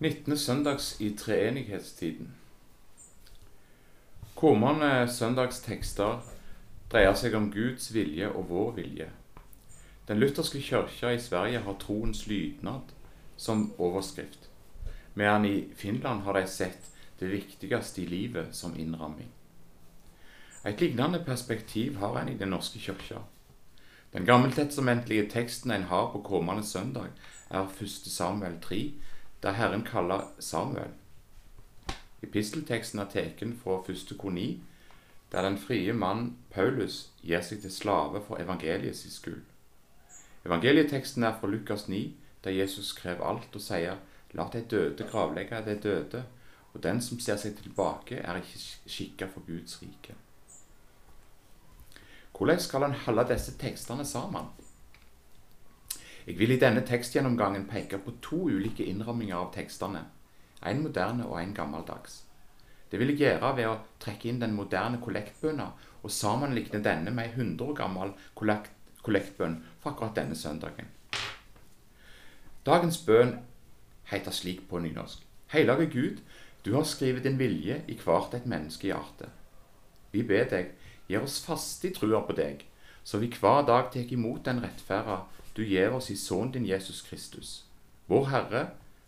19. søndags i treenighetstiden. Kommende søndagstekster dreier seg om Guds vilje og vår vilje. Den lutherske kirka i Sverige har troens lydnad som overskrift, medan i Finland har de sett det viktigste i livet som innramming. Et lignende perspektiv har en i Den norske kirka. Den gammeltestamentlige teksten en har på kommende søndag, er 1. Samuel 3, der Herren kaller Samuel. Epistelteksten er teken fra første koni, der den frie mann Paulus gir seg til slave for evangeliets skyld. Evangelieteksten er fra Lukas 9, der Jesus skrev alt og sier La de døde gravlegge de døde, og den som ser seg tilbake, er ikke skikka for Guds rike. Hvordan skal en holde disse tekstene sammen? Jeg vil i denne tekstgjennomgangen peke på to ulike innramminger av tekstene, en moderne og en gammeldags. Det vil jeg gjøre ved å trekke inn den moderne kollektbønna og sammenligne denne med ei 100 år gammel kollektbønn fra akkurat denne søndagen. Dagens bønn heter slik på nynorsk. Hellige Gud, du har skrevet din vilje i hvert et menneske i hjertet. Vi ber deg, gi oss faste i trua på deg, så vi hver dag tar imot den rettferda du gir oss i Sønnen din Jesus Kristus. Vår Herre,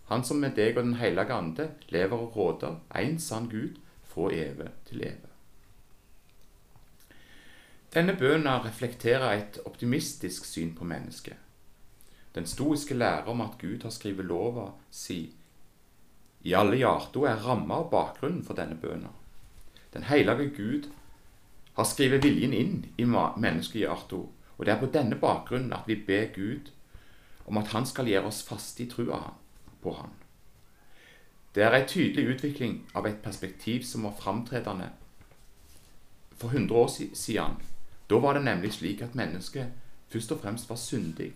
Han som med deg og Den hellige ande lever og råder, en sann Gud, fra evig til evig. Denne bønna reflekterer et optimistisk syn på mennesket. Den stoiske lære om at Gud har skrevet lova si i alle hjarta er ramma av bakgrunnen for denne bønna. Den hellige Gud har skrevet viljen inn i mennesket i Arto. og det er på denne bakgrunnen at vi ber Gud om at Han skal gjøre oss faste i trua på Han. Det er en tydelig utvikling av et perspektiv som var framtredende for 100 år siden. Da var det nemlig slik at mennesket først og fremst var syndig.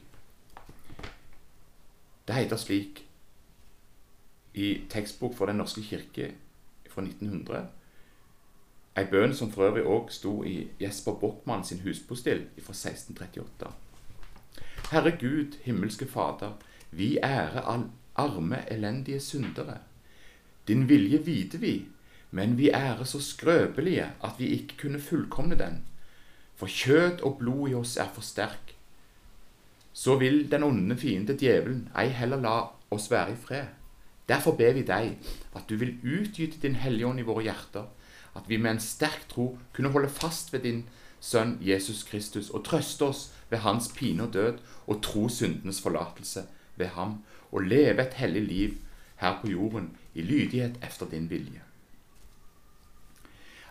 Det heter slik i tekstbok for Den norske kirke fra 1900 Ei bønn som for øvrig òg sto i Jesper Bockmann sin huspostill fra 1638. Herre Gud, himmelske Fader, vi ære all arme, elendige syndere. Din vilje vite vi, men vi ære så skrøpelige at vi ikke kunne fullkomne den. For kjøtt og blod i oss er for sterk. Så vil den onde fiende djevelen ei heller la oss være i fred. Derfor ber vi deg at du vil utgyte din Hellige Ånd i våre hjerter, at vi med en sterk tro kunne holde fast ved din Sønn Jesus Kristus og trøste oss ved hans pine og død og tro syndenes forlatelse ved ham og leve et hellig liv her på jorden i lydighet efter din vilje.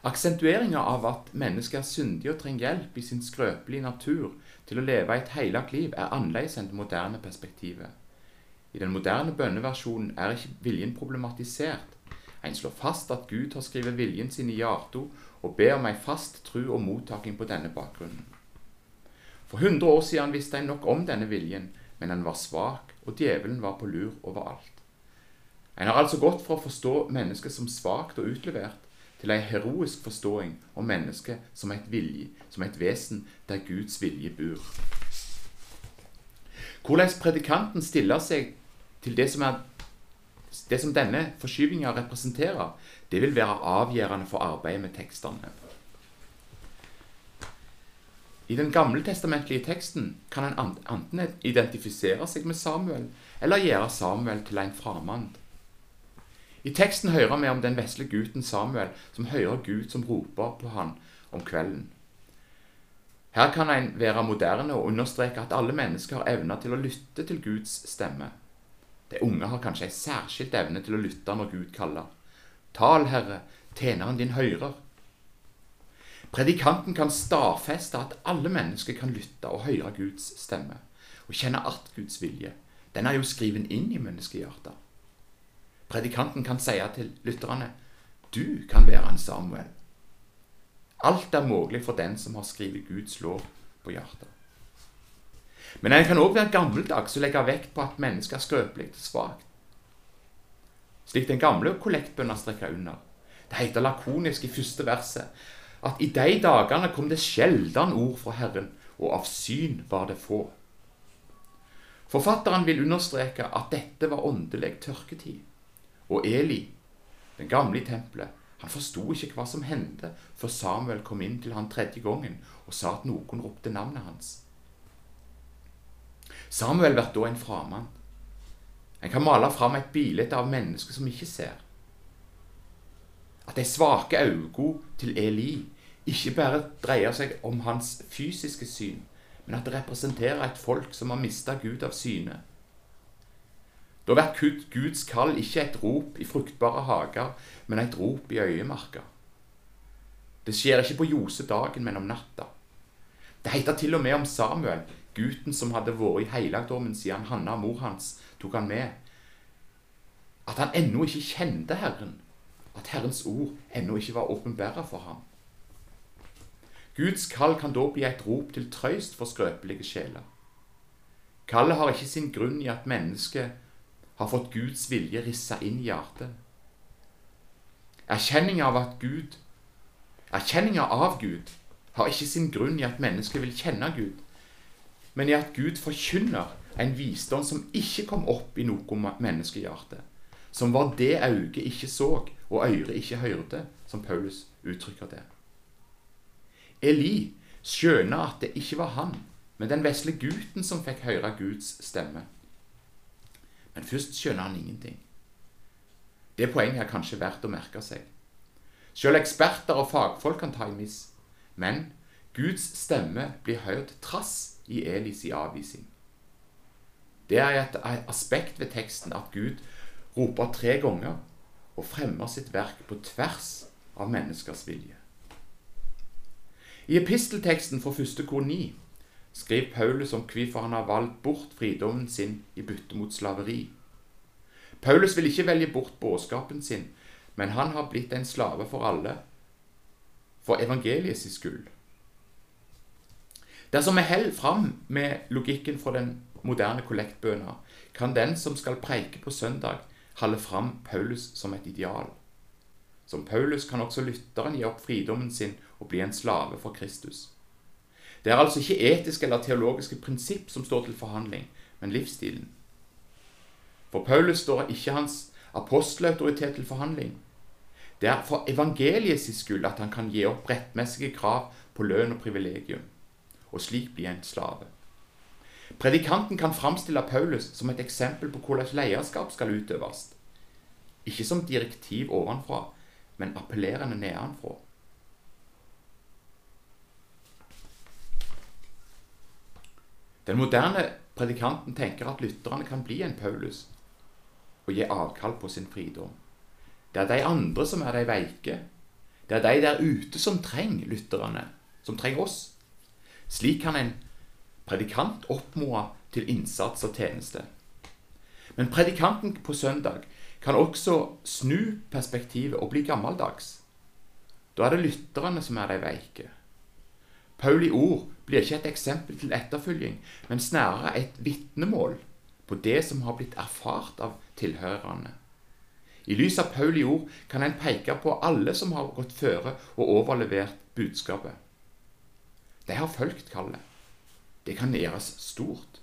Aksentueringa av at mennesket er syndig og trenger hjelp i sin skrøpelige natur til å leve et heilagt liv, er annerledes enn det moderne perspektivet. I den moderne bønneversjonen er ikke viljen problematisert, en slår fast at Gud har skrevet viljen sin i hjertet, og ber om ei fast tru og mottaking på denne bakgrunnen. For 100 år siden visste en nok om denne viljen, men den var svak, og djevelen var på lur overalt. En har altså gått fra å forstå mennesket som svakt og utlevert, til ei heroisk forståing om mennesket som et, vilje, som et vesen der Guds vilje bor. Hvordan predikanten stiller seg til det som er det som denne forskyvinga representerer, det vil være avgjørende for arbeidet med tekstene. I den gammeltestamentlige teksten kan en enten identifisere seg med Samuel eller gjøre Samuel til en framand. I teksten hører vi om den vesle gutten Samuel som hører Gud som roper på han om kvelden. Her kan en være moderne og understreke at alle mennesker har evner til å lytte til Guds stemme. De unge har kanskje ei særskilt evne til å lytte når Gud kaller. Tal, Herre, tjeneren din hører. Predikanten kan stadfeste at alle mennesker kan lytte og høre Guds stemme, og kjenne at Guds vilje. Den er jo skriven inn i menneskehjertet. Predikanten kan si til lytterne du kan være en Samuel. Alt er mulig for den som har skrevet Guds lov på hjertet. Men en kan òg være gammeldags og legge vekt på at mennesket er skrøpelig og svakt. Slik den gamle kollektbønna strekker under. Det heter lakonisk i første verset at i de dagene kom det sjeldan ord fra Herren, og av syn var det få. Forfatteren vil understreke at dette var åndelig tørketid. Og Eli, den gamle i tempelet, han forsto ikke hva som hendte før Samuel kom inn til han tredje gangen og sa at noen ropte navnet hans. Samuel blir da en framann. En kan male fram et bilde av mennesker som ikke ser. At de svake øynene til Eli ikke bare dreier seg om hans fysiske syn, men at det representerer et folk som har mista Gud av syne. Da blir Guds kall ikke et rop i fruktbare hager, men et rop i øyemarka. Det skjer ikke på Josedagen, men om natta. Det heter til og med om Samuel, gutten som hadde vært i helligdommen siden Hanna, mor hans, tok han med, at han ennå ikke kjente Herren, at Herrens ord ennå ikke var åpenbæra for ham. Guds kall kan da bli et rop til trøyst for skrøpelige sjeler. Kallet har ikke sin grunn i at mennesket har fått Guds vilje rissa inn i hjertet. Erkjenninga av at Gud Erkjenninga av Gud har ikke sin grunn i at mennesket vil kjenne Gud, men i at Gud forkynner en visdom som ikke kom opp i noe menneskehjerte, som var det øyet ikke så og øret ikke hørte, som Paulus uttrykker det. Eli skjønner at det ikke var han, men den vesle gutten som fikk høre Guds stemme. Men først skjønner han ingenting. Det poenget er kanskje verdt å merke seg. Selv eksperter og fagfolk kan ta i miss, men Guds stemme blir hørt trass i Elis avvisning. Det er et aspekt ved teksten at Gud roper tre ganger og fremmer sitt verk på tvers av menneskers vilje. I epistelteksten fra første kor 9 skriver Paulus om hvorfor han har valgt bort fridommen sin i bytte mot slaveri. Paulus vil ikke velge bort budskapen sin, men han har blitt en slave for alle, for evangeliets skyld. Dersom vi holder fram med logikken fra den moderne kollektbønna, kan den som skal preike på søndag, holde fram Paulus som et ideal. Som Paulus kan også lytteren gi opp fridommen sin og bli en slave for Kristus. Det er altså ikke etiske eller teologiske prinsipp som står til forhandling, men livsstilen. For Paulus står ikke hans apostelautoritet til forhandling. Det er for evangeliets skyld at han kan gi opp rettmessige krav på lønn og privilegium, og slik bli en slave. Predikanten kan framstille Paulus som et eksempel på hvordan lederskap skal utøves. Ikke som direktiv ovenfra, men appellerende nedenfra. Den moderne predikanten tenker at lytterne kan bli en Paulus og gi avkall på sin fridom. Det er de andre som er de veike. Det er de der ute som trenger lytterne, som trenger oss. Slik kan en predikant oppmode til innsats og tjeneste. Men predikanten på søndag kan også snu perspektivet og bli gammeldags. Da er det lytterne som er de veike. Pauli ord blir ikke et eksempel til etterfølging, men snarere et vitnemål på det som har blitt erfart av tilhørerne. I lys av Pauli ord kan en peke på alle som har gått føre og overlevert budskapet. De har fulgt kallet. Det kan gjøres stort.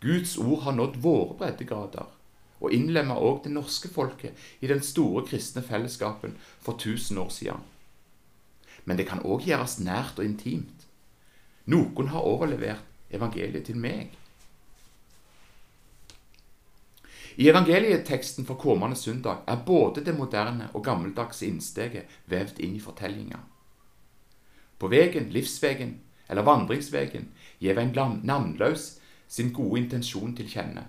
Guds ord har nådd våre breddegrader og innlemma òg det norske folket i den store kristne fellesskapen for 1000 år siden. Men det kan òg gjøres nært og intimt. Noen har overlevert evangeliet til meg. I evangelieteksten for kommende søndag er både det moderne og gammeldagse innsteget vevd inn i fortellinga. På veien, livsvegen eller vandringsvegen gir en navnløs sin gode intensjon til kjenne.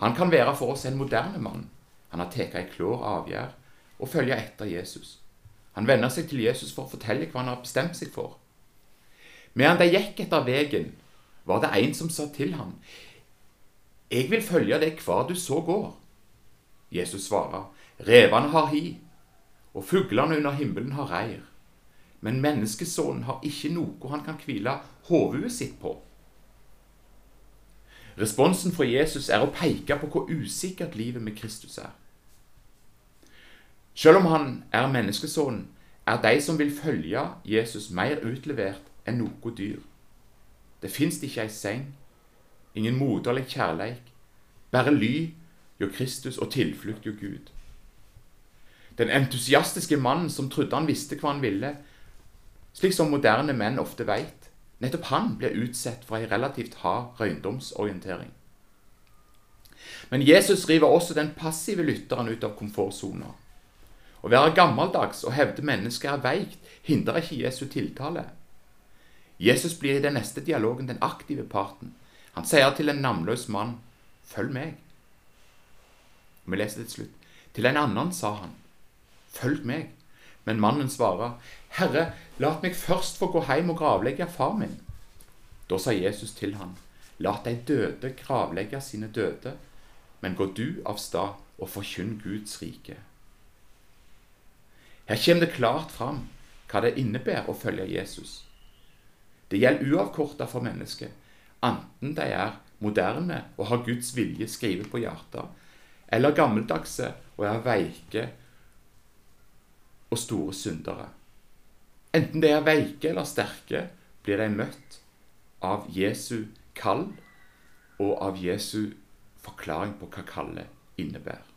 Han kan være for oss en moderne mann. Han har tatt ei klår avgjerd og følger etter Jesus. Han vender seg til Jesus for å fortelle hva han har bestemt seg for. Medan de gikk etter veien, var det en som sa til ham, Jeg vil følge deg hva du så går. Jesus svarer, Revene har hi, og fuglene under himmelen har reir. Men menneskesonen har ikke noe han kan hvile hodet sitt på. Responsen fra Jesus er å peke på hvor usikkert livet med Kristus er. Selv om han er menneskesonen, er de som vil følge Jesus, mer utlevert enn noe dyr. Det fins ikke ei seng, ingen moderlig kjærleik, bare ly, jo Kristus og tilflukt jo Gud. Den entusiastiske mannen som trodde han visste hva han ville, slik som moderne menn ofte veit, nettopp han blir utsatt for ei relativt hard røyndomsorientering. Men Jesus river også den passive lytteren ut av komfortsona. Å være gammeldags og hevde mennesket er veikt, hindrer ikke Jesu tiltale. Jesus blir i den neste dialogen den aktive parten. Han sier til en navnløs mann, 'Følg meg'. Vi leser til slutt. Til en annen sa han, 'Følg meg'. Men mannen svarer, 'Herre, la meg først få gå hjem og gravlegge far min.' Da sa Jesus til han, 'La de døde gravlegge sine døde, men gå du av stad og forkynn Guds rike.' Her kommer det klart fram hva det innebærer å følge Jesus. Det gjelder uavkorta for mennesket, enten de er moderne og har Guds vilje skrevet på hjertet, eller gammeldagse og er veike og store syndere. Enten de er veike eller sterke, blir de møtt av Jesu kall og av Jesu forklaring på hva kallet innebærer.